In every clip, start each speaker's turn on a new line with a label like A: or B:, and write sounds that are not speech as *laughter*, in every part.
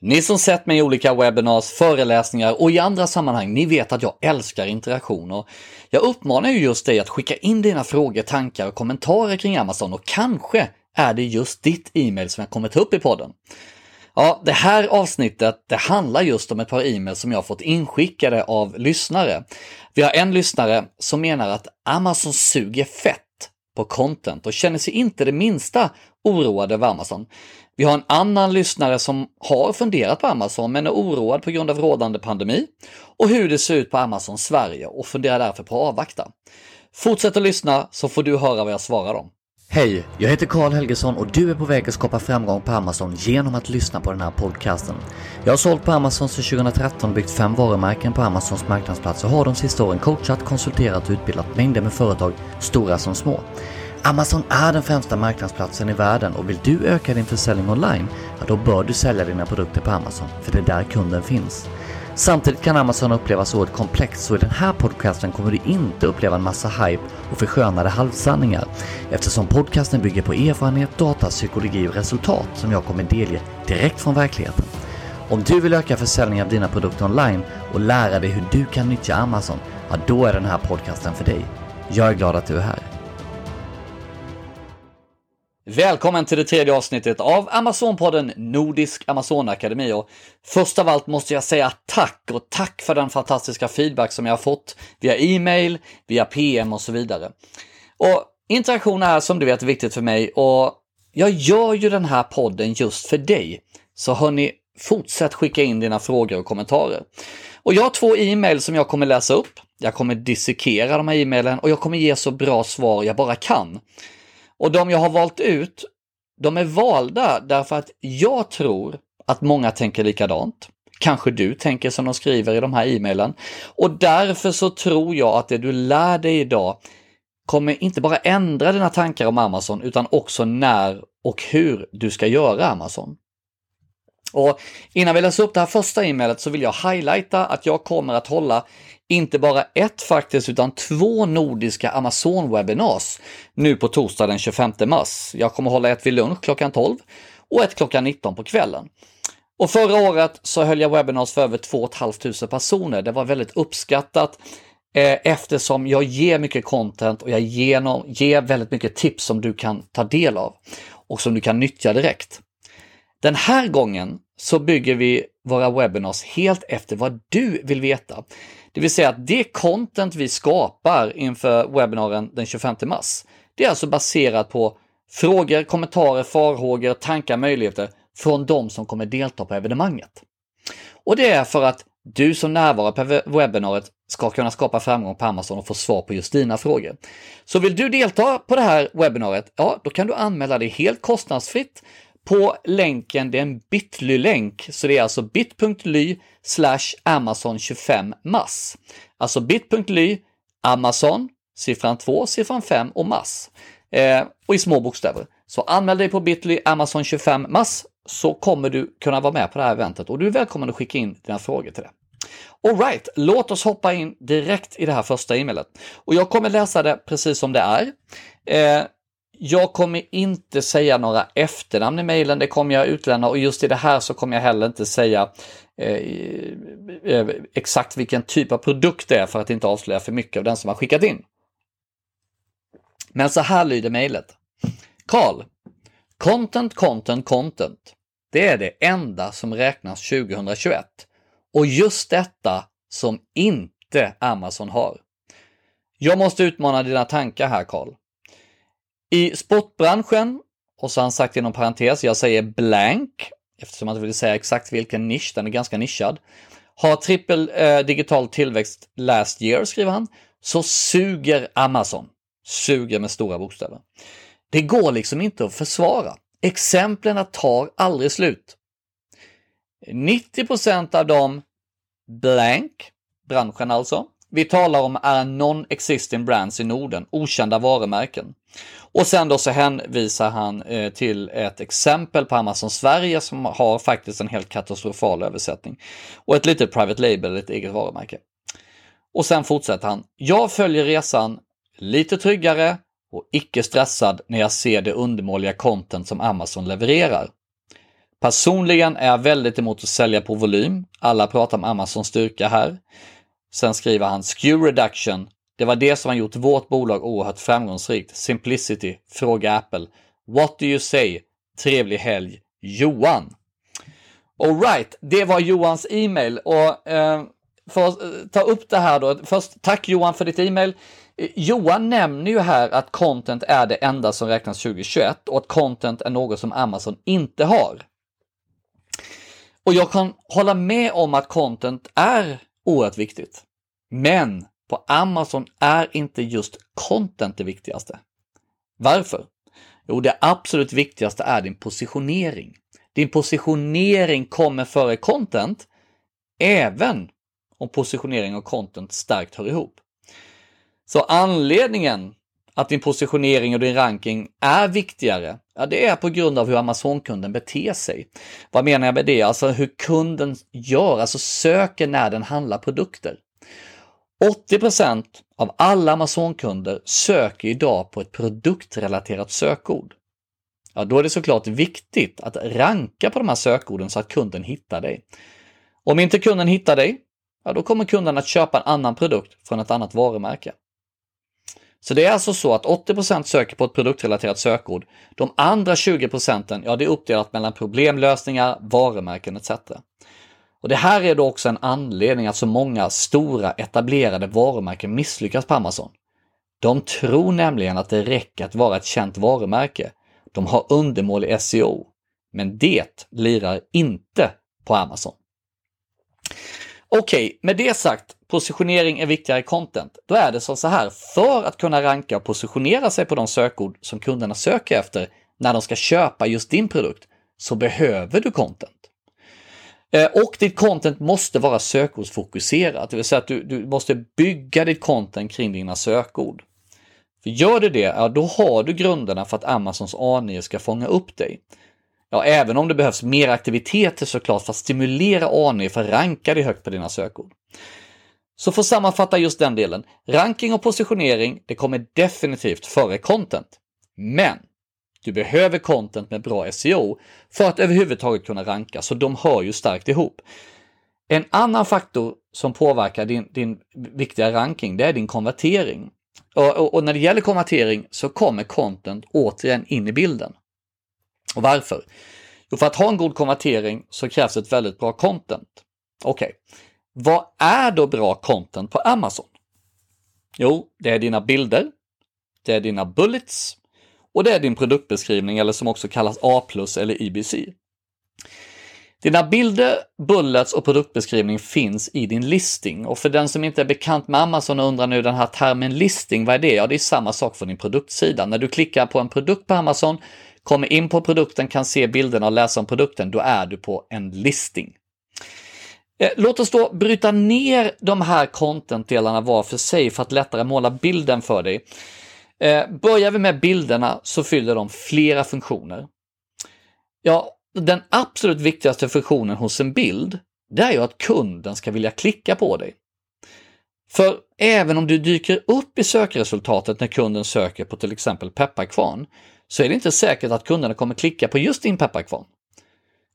A: Ni som sett mig i olika webinars, föreläsningar och i andra sammanhang, ni vet att jag älskar interaktioner. Jag uppmanar ju just dig att skicka in dina frågor, tankar och kommentarer kring Amazon och kanske är det just ditt e-mail som jag kommer ta upp i podden. Ja, det här avsnittet det handlar just om ett par e-mail som jag fått inskickade av lyssnare. Vi har en lyssnare som menar att Amazon suger fett på content och känner sig inte det minsta oroad över Amazon. Vi har en annan lyssnare som har funderat på Amazon men är oroad på grund av rådande pandemi och hur det ser ut på Amazon Sverige och funderar därför på att avvakta. Fortsätt att lyssna så får du höra vad jag svarar dem.
B: Hej, jag heter Karl Helgesson och du är på väg att skapa framgång på Amazon genom att lyssna på den här podcasten. Jag har sålt på Amazon sedan 2013 och byggt fem varumärken på Amazons marknadsplats och har de sista åren coachat, konsulterat och utbildat mängder med företag, stora som små. Amazon är den främsta marknadsplatsen i världen och vill du öka din försäljning online, ja då bör du sälja dina produkter på Amazon, för det är där kunden finns. Samtidigt kan Amazon upplevas oerhört komplext så i den här podcasten kommer du inte uppleva en massa hype och förskönade halvsanningar eftersom podcasten bygger på erfarenhet, data, psykologi och resultat som jag kommer delge direkt från verkligheten. Om du vill öka försäljningen av dina produkter online och lära dig hur du kan nyttja Amazon, ja då är den här podcasten för dig. Jag är glad att du är här.
A: Välkommen till det tredje avsnittet av Amazonpodden Nordisk Amazonakademi. Och först av allt måste jag säga tack och tack för den fantastiska feedback som jag har fått via e-mail, via PM och så vidare. Och interaktion är som du vet viktigt för mig och jag gör ju den här podden just för dig. Så hörni, fortsätt skicka in dina frågor och kommentarer. Och jag har två e-mail som jag kommer läsa upp. Jag kommer dissekera de här e-mailen och jag kommer ge så bra svar jag bara kan. Och de jag har valt ut, de är valda därför att jag tror att många tänker likadant. Kanske du tänker som de skriver i de här e-mailen. Och därför så tror jag att det du lär dig idag kommer inte bara ändra dina tankar om Amazon utan också när och hur du ska göra Amazon. Och innan vi läser upp det här första e-mailet så vill jag highlighta att jag kommer att hålla inte bara ett faktiskt, utan två nordiska Amazon-webinars nu på torsdag den 25 mars. Jag kommer hålla ett vid lunch klockan 12 och ett klockan 19 på kvällen. Och förra året så höll jag webinars för över 2 500 personer. Det var väldigt uppskattat eh, eftersom jag ger mycket content och jag ger, ger väldigt mycket tips som du kan ta del av och som du kan nyttja direkt. Den här gången så bygger vi våra webinars helt efter vad du vill veta. Det vill säga att det content vi skapar inför webbinaren den 25 mars, det är alltså baserat på frågor, kommentarer, farhågor, tankar, möjligheter från de som kommer delta på evenemanget. Och det är för att du som närvarar på webbinariet ska kunna skapa framgång på Amazon och få svar på just dina frågor. Så vill du delta på det här webbinariet, ja, då kan du anmäla dig helt kostnadsfritt på länken, det är en bit.ly-länk, så det är alltså bit.ly Amazon 25 mass. Alltså bit.ly, Amazon, siffran 2, siffran 5 och mass. Eh, och i små bokstäver. Så anmäl dig på bit.ly Amazon 25 mass så kommer du kunna vara med på det här eventet och du är välkommen att skicka in dina frågor till det. Alright, låt oss hoppa in direkt i det här första e-mailet. Och jag kommer läsa det precis som det är. Eh, jag kommer inte säga några efternamn i mejlen, det kommer jag utlämna och just i det här så kommer jag heller inte säga eh, eh, exakt vilken typ av produkt det är för att inte avslöja för mycket av den som har skickat in. Men så här lyder mejlet. Karl, content, content, content. Det är det enda som räknas 2021. Och just detta som inte Amazon har. Jag måste utmana dina tankar här Karl. I sportbranschen, och så har han sagt inom parentes, jag säger blank, eftersom man inte vill säga exakt vilken nisch, den är ganska nischad. Har trippel eh, digital tillväxt last year, skriver han, så suger Amazon. Suger med stora bokstäver. Det går liksom inte att försvara. Exemplen tar aldrig slut. 90% av dem blank, branschen alltså, vi talar om är non-existing brands i Norden, okända varumärken. Och sen då så hänvisar han eh, till ett exempel på Amazon Sverige som har faktiskt en helt katastrofal översättning. Och ett litet private label, ett eget varumärke. Och sen fortsätter han. Jag följer resan lite tryggare och icke stressad när jag ser det undermåliga content som Amazon levererar. Personligen är jag väldigt emot att sälja på volym. Alla pratar om Amazons styrka här. Sen skriver han SKU reduction. Det var det som har gjort vårt bolag oerhört framgångsrikt. Simplicity. Fråga Apple. What do you say? Trevlig helg. Johan. Alright, det var Johans e-mail och eh, för att eh, ta upp det här då. Först, tack Johan för ditt e-mail. Eh, Johan nämner ju här att content är det enda som räknas 2021 och att content är något som Amazon inte har. Och jag kan hålla med om att content är oerhört viktigt. Men på Amazon är inte just content det viktigaste. Varför? Jo, det absolut viktigaste är din positionering. Din positionering kommer före content, även om positionering och content starkt hör ihop. Så anledningen att din positionering och din ranking är viktigare, ja, det är på grund av hur Amazon-kunden beter sig. Vad menar jag med det? Alltså hur kunden gör, alltså söker när den handlar produkter. 80% av alla Amazon-kunder söker idag på ett produktrelaterat sökord. Ja, då är det såklart viktigt att ranka på de här sökorden så att kunden hittar dig. Om inte kunden hittar dig, ja, då kommer kunden att köpa en annan produkt från ett annat varumärke. Så det är alltså så att 80% söker på ett produktrelaterat sökord. De andra 20 procenten, ja det är uppdelat mellan problemlösningar, varumärken etc. Och Det här är då också en anledning att så många stora etablerade varumärken misslyckas på Amazon. De tror nämligen att det räcker att vara ett känt varumärke. De har undermålig SEO. Men det lirar inte på Amazon. Okej, okay, med det sagt, positionering är viktigare i content. Då är det som så här, för att kunna ranka och positionera sig på de sökord som kunderna söker efter när de ska köpa just din produkt, så behöver du content. Eh, och ditt content måste vara sökordsfokuserat, det vill säga att du, du måste bygga ditt content kring dina sökord. För gör du det, ja, då har du grunderna för att Amazons A9 ska fånga upp dig. Ja, även om det behövs mer aktiviteter såklart för att stimulera A9 för att ranka dig högt på dina sökord. Så för att sammanfatta just den delen, ranking och positionering, det kommer definitivt före content. Men du behöver content med bra SEO för att överhuvudtaget kunna ranka, så de hör ju starkt ihop. En annan faktor som påverkar din, din viktiga ranking, det är din konvertering. Och, och, och, när det gäller konvertering så kommer content återigen in i bilden. Och varför? Jo, för att ha en god konvertering så krävs ett väldigt bra content. Okej, okay. vad är då bra content på Amazon? Jo, det är dina bilder, det är dina bullets och det är din produktbeskrivning eller som också kallas A eller IBC. Dina bilder, bullets och produktbeskrivning finns i din listing och för den som inte är bekant med Amazon och undrar nu den här termen listing, vad är det? Ja, det är samma sak för din produktsida. När du klickar på en produkt på Amazon, kommer in på produkten, kan se bilderna och läsa om produkten, då är du på en listing. Eh, låt oss då bryta ner de här contentdelarna var för sig för att lättare måla bilden för dig. Eh, börjar vi med bilderna så fyller de flera funktioner. Ja, den absolut viktigaste funktionen hos en bild, det är ju att kunden ska vilja klicka på dig. För även om du dyker upp i sökresultatet när kunden söker på till exempel pepparkvarn, så är det inte säkert att kunderna kommer klicka på just din pepparkvarn.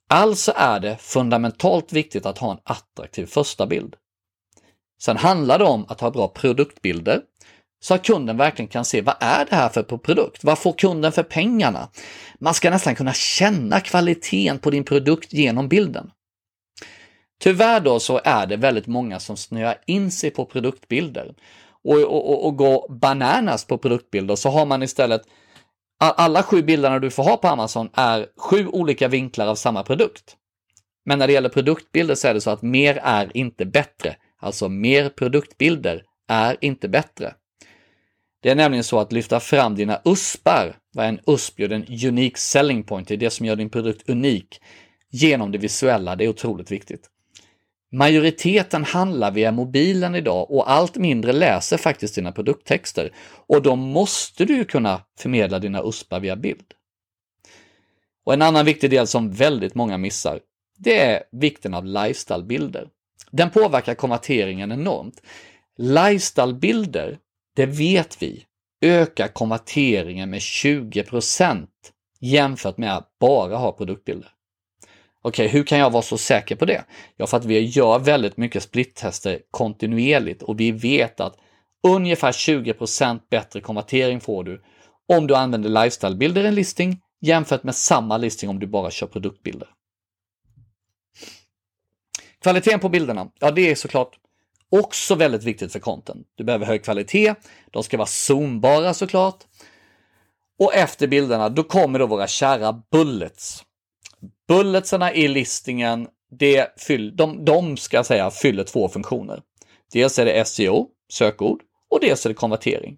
A: Alltså är det fundamentalt viktigt att ha en attraktiv första bild. Sen handlar det om att ha bra produktbilder så att kunden verkligen kan se vad är det här för produkt? Vad får kunden för pengarna? Man ska nästan kunna känna kvaliteten på din produkt genom bilden. Tyvärr då så är det väldigt många som snöar in sig på produktbilder och, och, och, och går bananas på produktbilder så har man istället alla sju bilderna du får ha på Amazon är sju olika vinklar av samma produkt. Men när det gäller produktbilder så är det så att mer är inte bättre. Alltså mer produktbilder är inte bättre. Det är nämligen så att lyfta fram dina USPar, vad en USP gör, en unique selling point, det är det som gör din produkt unik, genom det visuella, det är otroligt viktigt. Majoriteten handlar via mobilen idag och allt mindre läser faktiskt dina produkttexter och då måste du kunna förmedla dina USPar via bild. Och en annan viktig del som väldigt många missar, det är vikten av lifestylebilder. Den påverkar konverteringen enormt. Lifestylebilder det vet vi ökar konverteringen med 20% jämfört med att bara ha produktbilder. Okej, okay, hur kan jag vara så säker på det? Ja, för att vi gör väldigt mycket splittester kontinuerligt och vi vet att ungefär 20% bättre konvertering får du om du använder lifestylebilder i en listing jämfört med samma listing om du bara kör produktbilder. Kvaliteten på bilderna, ja det är såklart också väldigt viktigt för content. Du behöver hög kvalitet, de ska vara zoombara såklart. Och efter bilderna, då kommer då våra kära bullets. Bulletsarna i listingen, det fyll, de, de ska jag säga fyller två funktioner. Dels är det SEO, sökord, och dels är det konvertering.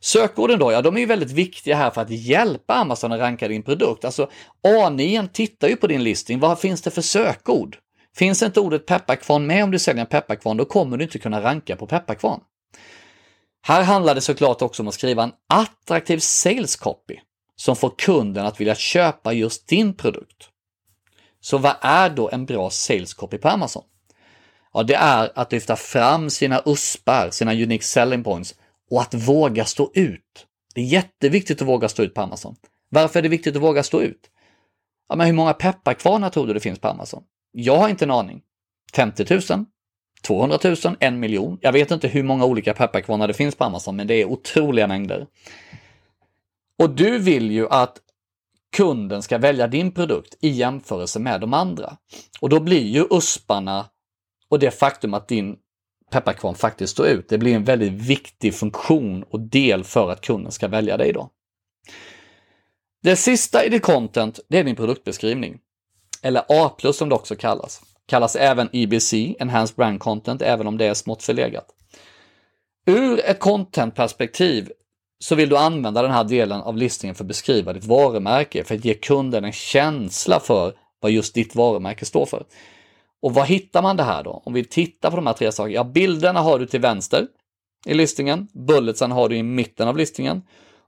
A: Sökorden då, ja de är ju väldigt viktiga här för att hjälpa Amazon att ranka din produkt. Alltså A9 tittar ju på din listing, vad finns det för sökord? Finns inte ordet pepparkvarn med om du säljer en pepparkvarn, då kommer du inte kunna ranka på pepparkvarn. Här handlar det såklart också om att skriva en attraktiv sales copy som får kunden att vilja köpa just din produkt. Så vad är då en bra sales copy på Amazon? Ja, det är att lyfta fram sina USPar, sina unique selling points och att våga stå ut. Det är jätteviktigt att våga stå ut på Amazon. Varför är det viktigt att våga stå ut? Ja, men hur många pepparkvarnar tror du det finns på Amazon? Jag har inte en aning. 50 000? 200 000? En miljon? Jag vet inte hur många olika pepparkvarnar det finns på Amazon, men det är otroliga mängder. Och du vill ju att kunden ska välja din produkt i jämförelse med de andra. Och då blir ju USParna och det faktum att din pepparkvarn faktiskt står ut, det blir en väldigt viktig funktion och del för att kunden ska välja dig då. Det sista i ditt content, det är din produktbeskrivning eller A+, som det också kallas. Kallas även EBC, Enhanced Brand Content, även om det är smått förlegat. Ur ett content-perspektiv så vill du använda den här delen av listningen för att beskriva ditt varumärke, för att ge kunden en känsla för vad just ditt varumärke står för. Och var hittar man det här då? Om vi tittar på de här tre sakerna. Ja, bilderna har du till vänster i listningen. Bulletsen har du i mitten av listningen.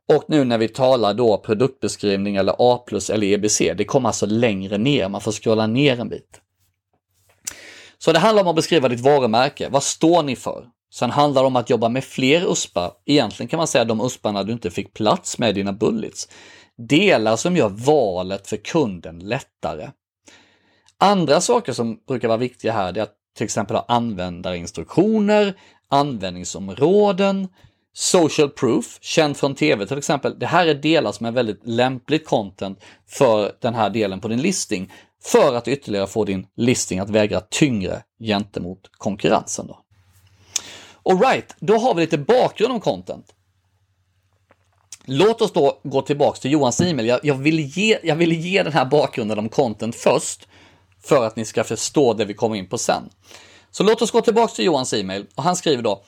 A: Och nu när vi talar då produktbeskrivning eller A plus eller EBC, det kommer alltså längre ner, man får scrolla ner en bit. Så det handlar om att beskriva ditt varumärke, vad står ni för? Sen handlar det om att jobba med fler USPar, egentligen kan man säga de USParna du inte fick plats med i dina bullets. Delar som gör valet för kunden lättare. Andra saker som brukar vara viktiga här är att till exempel ha användarinstruktioner, användningsområden, Social proof, känd från tv till exempel. Det här är delar som är väldigt lämpligt content för den här delen på din listing för att ytterligare få din listing att väga tyngre gentemot konkurrensen. Då. Alright, då har vi lite bakgrund om content. Låt oss då gå tillbaks till Johans e-mail. Jag, jag, vill ge, jag vill ge den här bakgrunden om content först för att ni ska förstå det vi kommer in på sen. Så låt oss gå tillbaks till Johans e-mail och han skriver då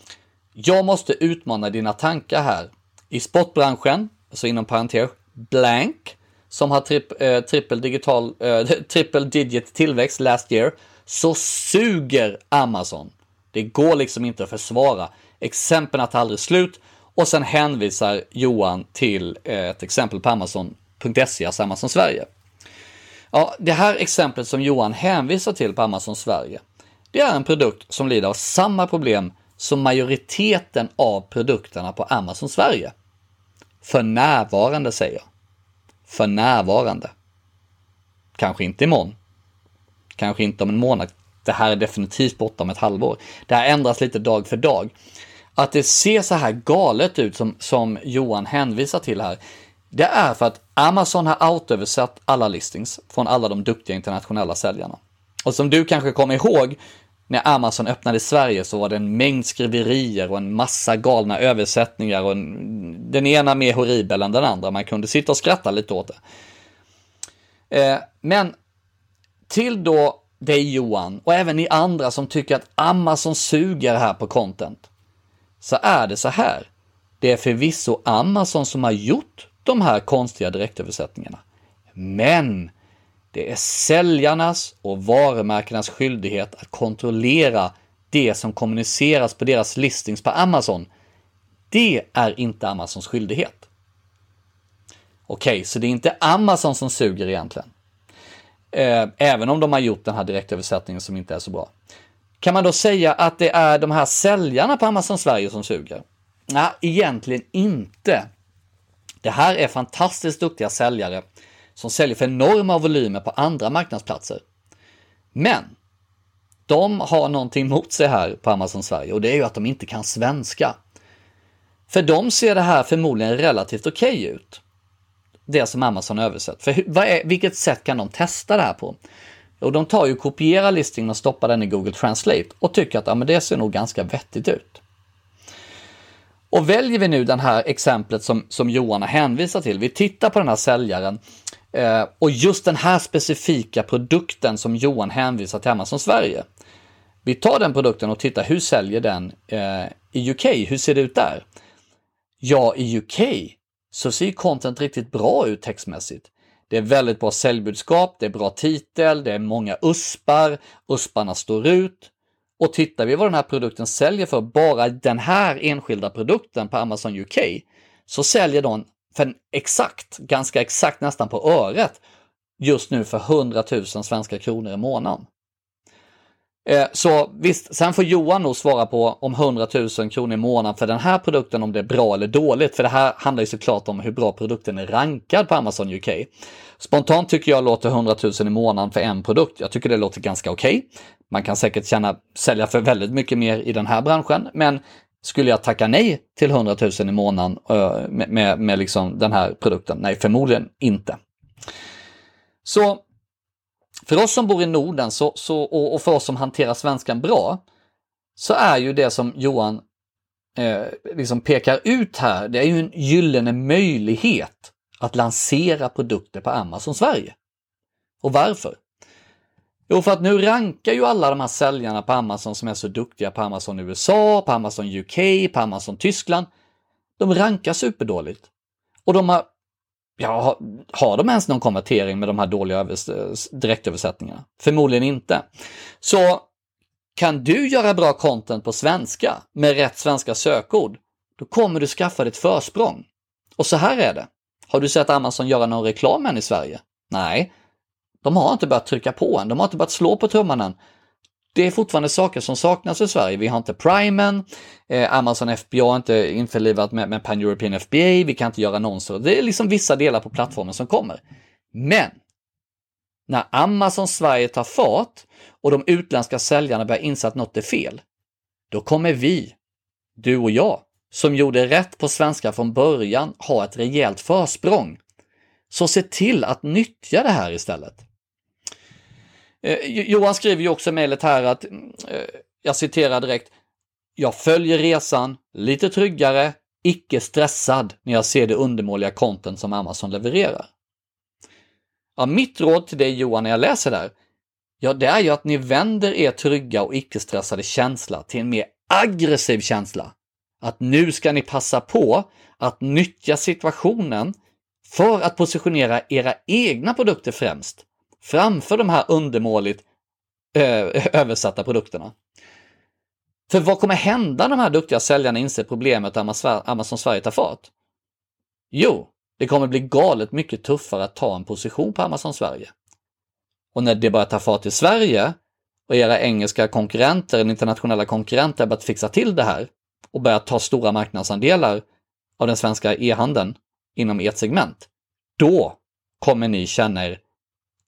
A: jag måste utmana dina tankar här. I sportbranschen, alltså inom parentes, blank, som har tripp, eh, trippel, digital, eh, *laughs* triple digit tillväxt last year, så suger Amazon. Det går liksom inte att försvara. Exemplen tar aldrig slut och sen hänvisar Johan till eh, ett exempel på Amazon.se, alltså Amazon Sverige. Ja, det här exemplet som Johan hänvisar till på Amazon Sverige, det är en produkt som lider av samma problem som majoriteten av produkterna på Amazon Sverige. För närvarande säger jag. För närvarande. Kanske inte imorgon. Kanske inte om en månad. Det här är definitivt borta om ett halvår. Det här ändras lite dag för dag. Att det ser så här galet ut som, som Johan hänvisar till här, det är för att Amazon har autoöversatt alla listings från alla de duktiga internationella säljarna. Och som du kanske kommer ihåg när Amazon öppnade i Sverige så var det en mängd skriverier och en massa galna översättningar och en, den ena mer horribel än den andra. Man kunde sitta och skratta lite åt det. Eh, men till då dig Johan och även ni andra som tycker att Amazon suger här på content. Så är det så här. Det är förvisso Amazon som har gjort de här konstiga direktöversättningarna. Men det är säljarnas och varumärkenas skyldighet att kontrollera det som kommuniceras på deras listings på Amazon. Det är inte Amazons skyldighet. Okej, okay, så det är inte Amazon som suger egentligen. Eh, även om de har gjort den här direktöversättningen som inte är så bra. Kan man då säga att det är de här säljarna på Amazon Sverige som suger? Nej, egentligen inte. Det här är fantastiskt duktiga säljare som säljer för enorma volymer på andra marknadsplatser. Men de har någonting mot sig här på Amazon Sverige och det är ju att de inte kan svenska. För de ser det här förmodligen relativt okej okay ut. Det som Amazon översatt. För vad är, vilket sätt kan de testa det här på? Och de tar ju kopierar listningen och stoppar den i Google Translate och tycker att ja, men det ser nog ganska vettigt ut. Och väljer vi nu det här exemplet som, som Johan har hänvisat till, vi tittar på den här säljaren eh, och just den här specifika produkten som Johan hänvisar till Amazon Sverige. Vi tar den produkten och tittar hur säljer den eh, i UK, hur ser det ut där? Ja, i UK så ser content riktigt bra ut textmässigt. Det är väldigt bra säljbudskap, det är bra titel, det är många uspar, usparna står ut. Och tittar vi vad den här produkten säljer för, bara den här enskilda produkten på Amazon UK, så säljer de för exakt, ganska exakt nästan på öret, just nu för 100 000 svenska kronor i månaden. Eh, så visst, sen får Johan nog svara på om 100 000 kronor i månaden för den här produkten, om det är bra eller dåligt. För det här handlar ju såklart om hur bra produkten är rankad på Amazon UK. Spontant tycker jag låter 100 000 i månaden för en produkt. Jag tycker det låter ganska okej. Okay. Man kan säkert tjäna, sälja för väldigt mycket mer i den här branschen, men skulle jag tacka nej till 100 000 i månaden eh, med, med, med liksom den här produkten? Nej, förmodligen inte. Så för oss som bor i Norden så, så, och, och för oss som hanterar svenskan bra, så är ju det som Johan eh, liksom pekar ut här, det är ju en gyllene möjlighet att lansera produkter på Amazon Sverige. Och varför? Jo, för att nu rankar ju alla de här säljarna på Amazon som är så duktiga på Amazon USA, på Amazon UK, på Amazon Tyskland. De rankar superdåligt. Och de har Ja, har de ens någon konvertering med de här dåliga direktöversättningarna? Förmodligen inte. Så kan du göra bra content på svenska med rätt svenska sökord, då kommer du skaffa dig ett försprång. Och så här är det. Har du sett Amazon göra någon reklam än i Sverige? Nej, de har inte börjat trycka på än, de har inte börjat slå på trumman än det är fortfarande saker som saknas i Sverige. Vi har inte Primen, eh, Amazon FBA har inte införlivat med, med Pan European FBA, vi kan inte göra annonser. Det är liksom vissa delar på plattformen som kommer. Men när Amazon Sverige tar fart och de utländska säljarna börjar inse att något är fel, då kommer vi, du och jag, som gjorde rätt på svenska från början, ha ett rejält försprång. Så se till att nyttja det här istället. Eh, Johan skriver ju också i mejlet här att, eh, jag citerar direkt, jag följer resan lite tryggare, icke stressad när jag ser det undermåliga content som Amazon levererar. Ja, mitt råd till dig Johan när jag läser där, ja det är ju att ni vänder er trygga och icke-stressade känsla till en mer aggressiv känsla. Att nu ska ni passa på att nyttja situationen för att positionera era egna produkter främst framför de här undermåligt eh, *laughs* översatta produkterna. För vad kommer hända när de här duktiga säljarna inser problemet Amazon Sverige tar fart? Jo, det kommer bli galet mycket tuffare att ta en position på Amazon Sverige. Och när det börjar ta fart i Sverige och era engelska konkurrenter, eller internationella konkurrenter, börjat fixa till det här och börjat ta stora marknadsandelar av den svenska e-handeln inom ert segment, då kommer ni känna er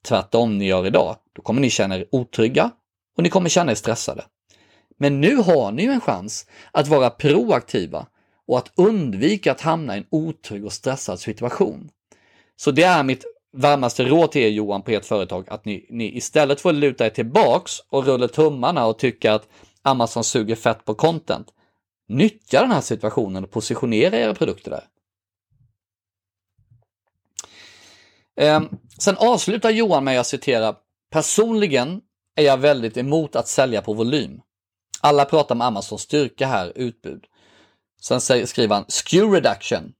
A: tvärtom ni gör idag, då kommer ni känna er otrygga och ni kommer känna er stressade. Men nu har ni ju en chans att vara proaktiva och att undvika att hamna i en otrygg och stressad situation. Så det är mitt varmaste råd till er Johan på ert företag, att ni, ni istället för att luta er tillbaks och rulla tummarna och tycka att Amazon suger fett på content, nyttja den här situationen och positionera era produkter där. Eh, sen avslutar Johan med att citera Personligen är jag väldigt emot att sälja på volym. Alla pratar om Amazons styrka här, utbud. Sen skriver han SKU reduction.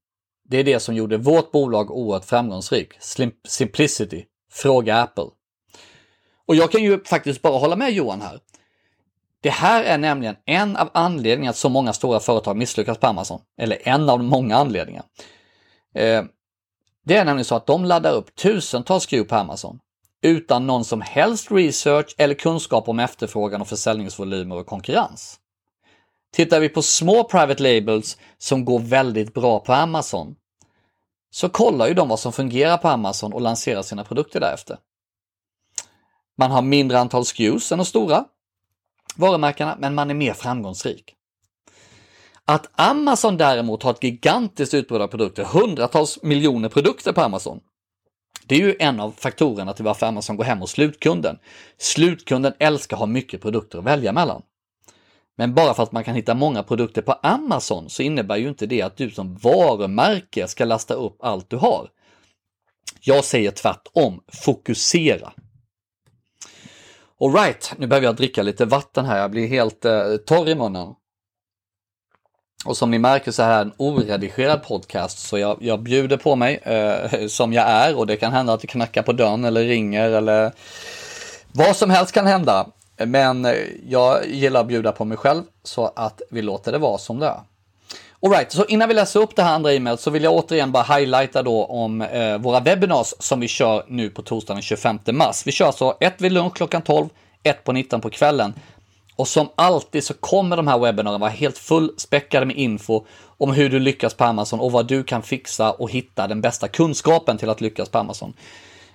A: Det är det som gjorde vårt bolag oerhört framgångsrik. Simplicity. Fråga Apple. Och jag kan ju faktiskt bara hålla med Johan här. Det här är nämligen en av anledningarna att så många stora företag misslyckas på Amazon. Eller en av många anledningar. Eh, det är nämligen så att de laddar upp tusentals SKU på Amazon utan någon som helst research eller kunskap om efterfrågan och försäljningsvolymer och konkurrens. Tittar vi på små private labels som går väldigt bra på Amazon, så kollar ju de vad som fungerar på Amazon och lanserar sina produkter därefter. Man har mindre antal SKUs än de stora varumärkena, men man är mer framgångsrik. Att Amazon däremot har ett gigantiskt utbud av produkter, hundratals miljoner produkter på Amazon. Det är ju en av faktorerna till varför Amazon går hem hos slutkunden. Slutkunden älskar att ha mycket produkter att välja mellan. Men bara för att man kan hitta många produkter på Amazon så innebär ju inte det att du som varumärke ska lasta upp allt du har. Jag säger tvärtom, fokusera. Alright, nu behöver jag dricka lite vatten här, jag blir helt eh, torr i munnen. Och som ni märker så här en oredigerad podcast så jag, jag bjuder på mig eh, *laughs* som jag är och det kan hända att det knackar på dörren eller ringer eller vad som helst kan hända. Men eh, jag gillar att bjuda på mig själv så att vi låter det vara som det är. Alright, så innan vi läser upp det här andra e-mailet så vill jag återigen bara highlighta då om eh, våra webinars som vi kör nu på torsdagen den 25 mars. Vi kör alltså ett vid lunch klockan 12, ett på 19 på kvällen. Och som alltid så kommer de här webbinarierna vara helt fullspäckade med info om hur du lyckas på Amazon och vad du kan fixa och hitta den bästa kunskapen till att lyckas på Amazon.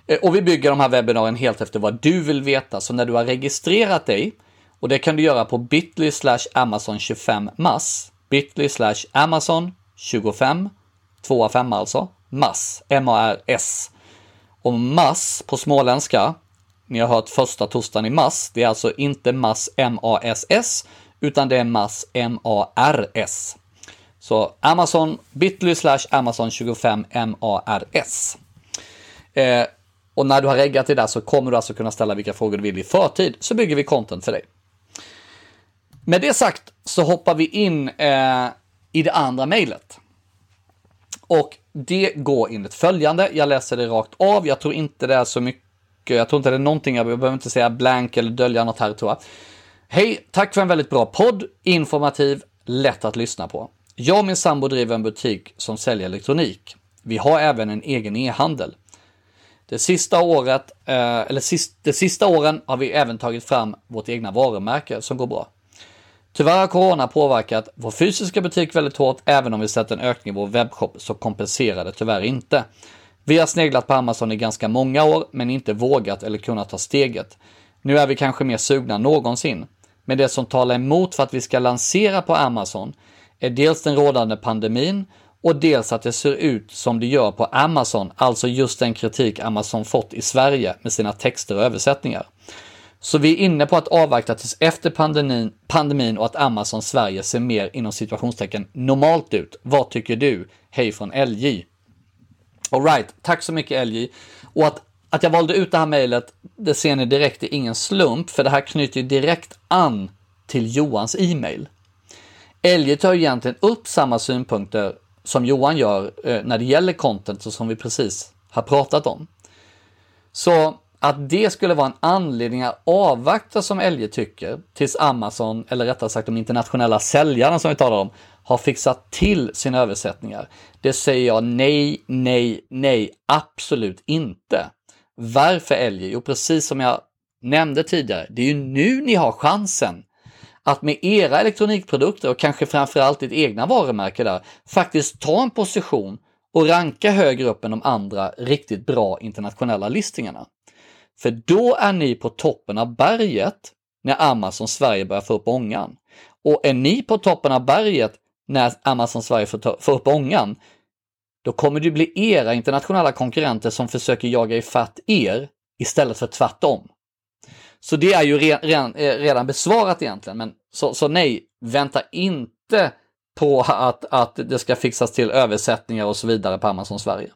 A: Eh, och vi bygger de här webbinarierna helt efter vad du vill veta. Så när du har registrerat dig, och det kan du göra på bit.ly Amazon 25 mass, bit.ly Amazon 25, 2 5 alltså, mass, M-A-R-S. Och mass på småländska, ni har hört första torsdagen i mass, det är alltså inte mass M-A-S-S, utan det är mass M-A-R-S. Så Amazon, bit.ly slash Amazon 25 M-A-R-S. Eh, och när du har reggat det där så kommer du alltså kunna ställa vilka frågor du vill i förtid, så bygger vi content för dig. Med det sagt så hoppar vi in eh, i det andra mejlet. Och det går enligt följande, jag läser det rakt av, jag tror inte det är så mycket, Eh, jag tror inte det är någonting, jag behöver inte säga blank eller dölja något här tror jag. Hej, tack för en väldigt bra podd, informativ, lätt att lyssna på. Jag och min sambo driver en butik som säljer elektronik. Vi har även en egen e-handel. Det sista året, eh, eller sist, de sista åren har vi även tagit fram vårt egna varumärke som går bra. Tyvärr har corona påverkat vår fysiska butik väldigt hårt, även om vi sett en ökning i vår webbshop så kompenserar det tyvärr inte. Vi har sneglat på Amazon i ganska många år, men inte vågat eller kunnat ta steget. Nu är vi kanske mer sugna än någonsin. Men det som talar emot för att vi ska lansera på Amazon är dels den rådande pandemin och dels att det ser ut som det gör på Amazon, alltså just den kritik Amazon fått i Sverige med sina texter och översättningar. Så vi är inne på att avvakta tills efter pandemin, pandemin och att Amazon Sverige ser mer inom situationstecken normalt ut. Vad tycker du? Hej från LJ. Alright, tack så mycket LJ. Och att, att jag valde ut det här mejlet, det ser ni direkt, det är ingen slump, för det här knyter ju direkt an till Johans e-mail. LJ tar ju egentligen upp samma synpunkter som Johan gör eh, när det gäller content och som vi precis har pratat om. Så att det skulle vara en anledning att avvakta som LJ tycker tills Amazon, eller rättare sagt de internationella säljarna som vi talar om, har fixat till sina översättningar. Det säger jag nej, nej, nej, absolut inte. Varför LJ? Jo, precis som jag nämnde tidigare, det är ju nu ni har chansen att med era elektronikprodukter och kanske framförallt ditt egna varumärke där faktiskt ta en position och ranka högre upp än de andra riktigt bra internationella listningarna. För då är ni på toppen av berget när Amazon Sverige börjar få upp ångan. Och är ni på toppen av berget när Amazon Sverige får upp ångan, då kommer det bli era internationella konkurrenter som försöker jaga ifatt er istället för tvärtom. Så det är ju redan, eh, redan besvarat egentligen, men så, så nej, vänta inte på att, att det ska fixas till översättningar och så vidare på Amazon Sverige.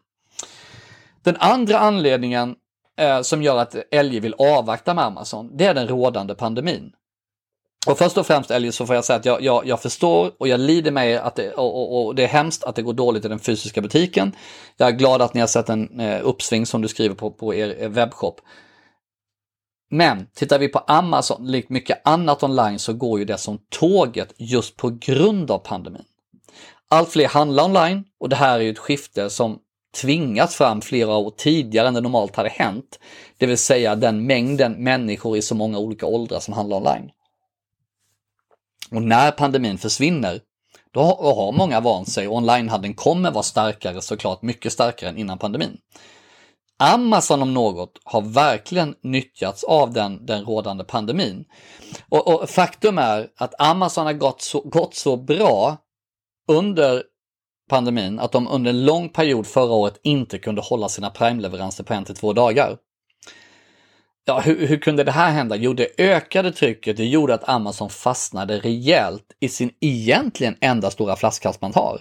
A: Den andra anledningen eh, som gör att LG vill avvakta med Amazon, det är den rådande pandemin. Och först och främst Elge så får jag säga att jag, jag, jag förstår och jag lider med er att det, och, och, och, det är hemskt att det går dåligt i den fysiska butiken. Jag är glad att ni har sett en eh, uppsving som du skriver på, på er eh, webbshop. Men tittar vi på Amazon, likt mycket annat online, så går ju det som tåget just på grund av pandemin. Allt fler handlar online och det här är ju ett skifte som tvingats fram flera år tidigare än det normalt hade hänt. Det vill säga den mängden människor i så många olika åldrar som handlar online. Och när pandemin försvinner, Då har många vant sig och onlinehandeln kommer vara starkare såklart, mycket starkare än innan pandemin. Amazon om något har verkligen nyttjats av den, den rådande pandemin. Och, och faktum är att Amazon har gått så, gått så bra under pandemin att de under en lång period förra året inte kunde hålla sina Prime-leveranser på en till två dagar. Ja, hur, hur, kunde det här hända? Jo, det ökade trycket, det gjorde att Amazon fastnade rejält i sin egentligen enda stora flaskhals man har.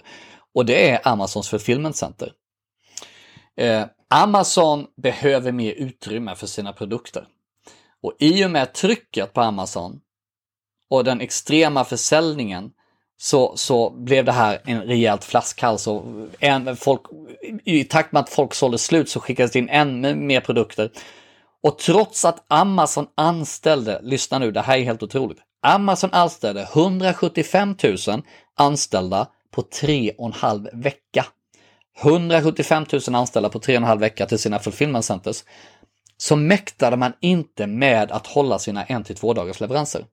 A: Och det är Amazons fulfillment center. Eh, Amazon behöver mer utrymme för sina produkter. Och i och med trycket på Amazon och den extrema försäljningen så, så blev det här en rejält flaskhals. Och en, folk, I takt med att folk sålde slut så skickades det in ännu mer produkter. Och trots att Amazon anställde, lyssna nu, det här är helt otroligt. Amazon anställde 175 000 anställda på tre och en halv vecka. 175 000 anställda på tre och en halv vecka till sina fulfillment centers. Så mäktade man inte med att hålla sina en till två dagars leveranser.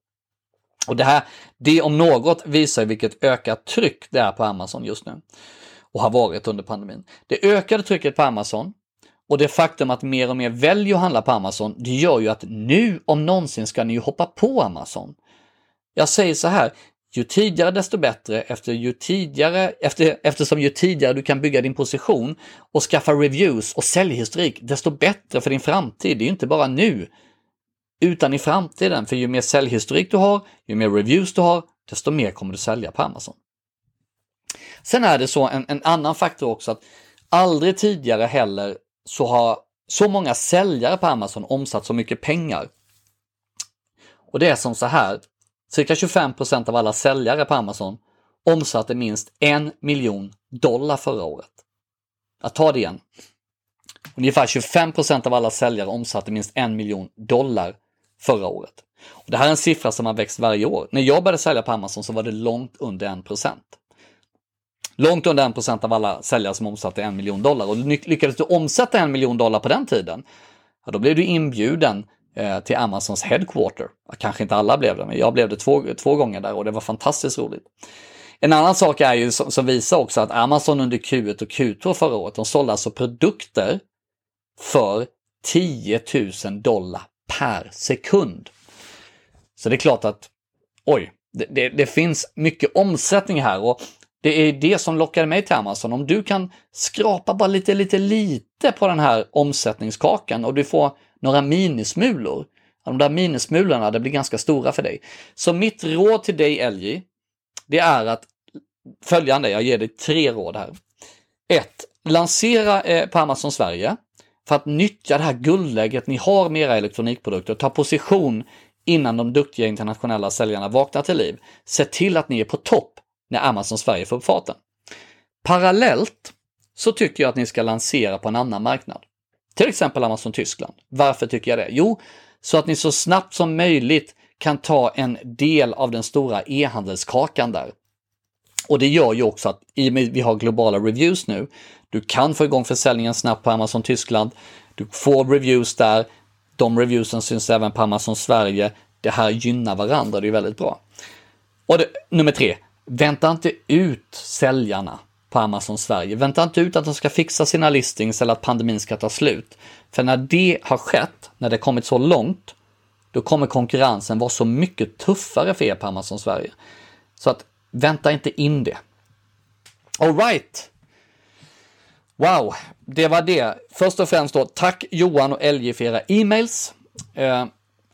A: Och det här, det om något visar vilket ökat tryck det är på Amazon just nu. Och har varit under pandemin. Det ökade trycket på Amazon och det faktum att mer och mer väljer att handla på Amazon, det gör ju att nu om någonsin ska ni ju hoppa på Amazon. Jag säger så här, ju tidigare desto bättre efter ju tidigare, efter, eftersom ju tidigare du kan bygga din position och skaffa reviews och säljhistorik, desto bättre för din framtid. Det är ju inte bara nu, utan i framtiden. För ju mer säljhistorik du har, ju mer reviews du har, desto mer kommer du sälja på Amazon. Sen är det så en, en annan faktor också att aldrig tidigare heller så har så många säljare på Amazon omsatt så mycket pengar. Och det är som så här, cirka 25 procent av alla säljare på Amazon omsatte minst en miljon dollar förra året. Jag tar det igen. Ungefär 25 procent av alla säljare omsatte minst en miljon dollar förra året. Och det här är en siffra som har växt varje år. När jag började sälja på Amazon så var det långt under en procent. Långt under en procent av alla säljare som omsatte en miljon dollar. Och lyckades du omsätta en miljon dollar på den tiden, ja, då blev du inbjuden eh, till Amazons headquarter. Kanske inte alla blev det, men jag blev det två, två gånger där och det var fantastiskt roligt. En annan sak är ju som, som visar också att Amazon under Q1 och Q2 förra året, de sålde alltså produkter för 10 000 dollar per sekund. Så det är klart att, oj, det, det, det, finns mycket omsättning här och det är det som lockar mig till Amazon. Om du kan skrapa bara lite, lite, lite på den här omsättningskakan och du får några minismulor. De där minismulorna, det blir ganska stora för dig. Så mitt råd till dig LJ, det är att följande, jag ger dig tre råd här. 1. Lansera eh, på Amazon Sverige för att nyttja det här guldläget ni har med era elektronikprodukter, ta position innan de duktiga internationella säljarna vaknar till liv. Se till att ni är på topp när Amazon Sverige får upp farten. Parallellt så tycker jag att ni ska lansera på en annan marknad. Till exempel Amazon Tyskland. Varför tycker jag det? Jo, så att ni så snabbt som möjligt kan ta en del av den stora e-handelskakan där. Och det gör ju också att i och med att vi har globala reviews nu, du kan få igång försäljningen snabbt på Amazon Tyskland. Du får reviews där. De reviewsen syns även på Amazon Sverige. Det här gynnar varandra, det är väldigt bra. Och det, nummer tre, vänta inte ut säljarna på Amazon Sverige. Vänta inte ut att de ska fixa sina listings eller att pandemin ska ta slut. För när det har skett, när det kommit så långt, då kommer konkurrensen vara så mycket tuffare för er på Amazon Sverige. Så att vänta inte in det. Alright, Wow, det var det. Först och främst då, tack Johan och LJ för era e-mails. Eh,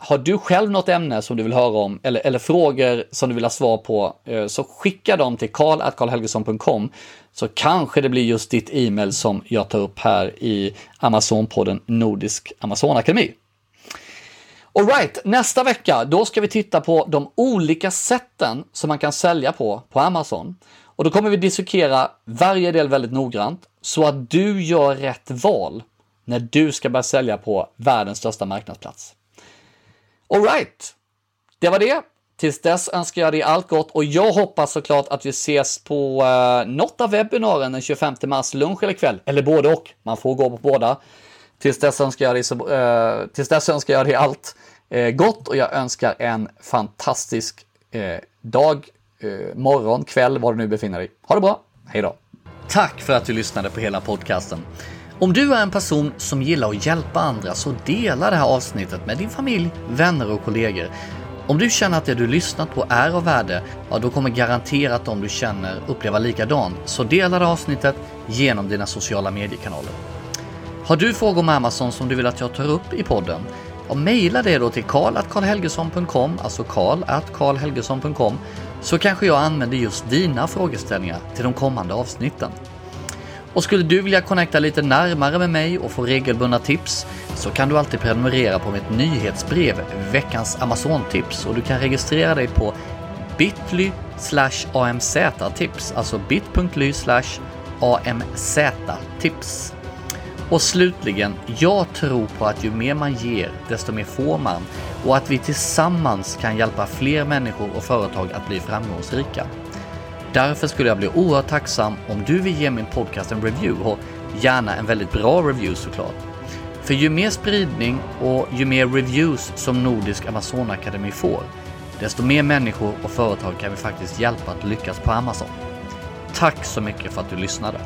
A: har du själv något ämne som du vill höra om eller, eller frågor som du vill ha svar på eh, så skicka dem till karl.karlhelgesson.com så kanske det blir just ditt e-mail som jag tar upp här i Amazonpodden Nordisk Amazonakademi. Alright, nästa vecka då ska vi titta på de olika sätten som man kan sälja på på Amazon. Och då kommer vi dissekera varje del väldigt noggrant så att du gör rätt val när du ska börja sälja på världens största marknadsplats. Alright, det var det. Tills dess önskar jag dig allt gott och jag hoppas såklart att vi ses på eh, något av webbinarien den 25 mars, lunch eller kväll, eller både och. Man får gå på båda. Tills dess önskar jag dig, så, eh, tills dess önskar jag dig allt eh, gott och jag önskar en fantastisk eh, dag eh, morgon, kväll, var du nu befinner dig. Ha det bra, hej då!
B: Tack för att du lyssnade på hela podcasten. Om du är en person som gillar att hjälpa andra så dela det här avsnittet med din familj, vänner och kollegor. Om du känner att det du lyssnat på är av värde, ja då kommer garanterat de du känner uppleva likadant. Så dela det avsnittet genom dina sociala mediekanaler. Har du frågor om Amazon som du vill att jag tar upp i podden? Ja, mejla det då till karl.karlhelgesson.com, alltså karl.karlhelgesson.com, så kanske jag använder just dina frågeställningar till de kommande avsnitten. Och skulle du vilja connecta lite närmare med mig och få regelbundna tips så kan du alltid prenumerera på mitt nyhetsbrev Veckans Amazon-tips och du kan registrera dig på bit.ly amz-tips, alltså bit.ly amz-tips. Och slutligen, jag tror på att ju mer man ger, desto mer får man och att vi tillsammans kan hjälpa fler människor och företag att bli framgångsrika. Därför skulle jag bli oerhört tacksam om du vill ge min podcast en review och gärna en väldigt bra review såklart. För ju mer spridning och ju mer reviews som Nordisk Amazonakademi får, desto mer människor och företag kan vi faktiskt hjälpa att lyckas på Amazon. Tack så mycket för att du lyssnade!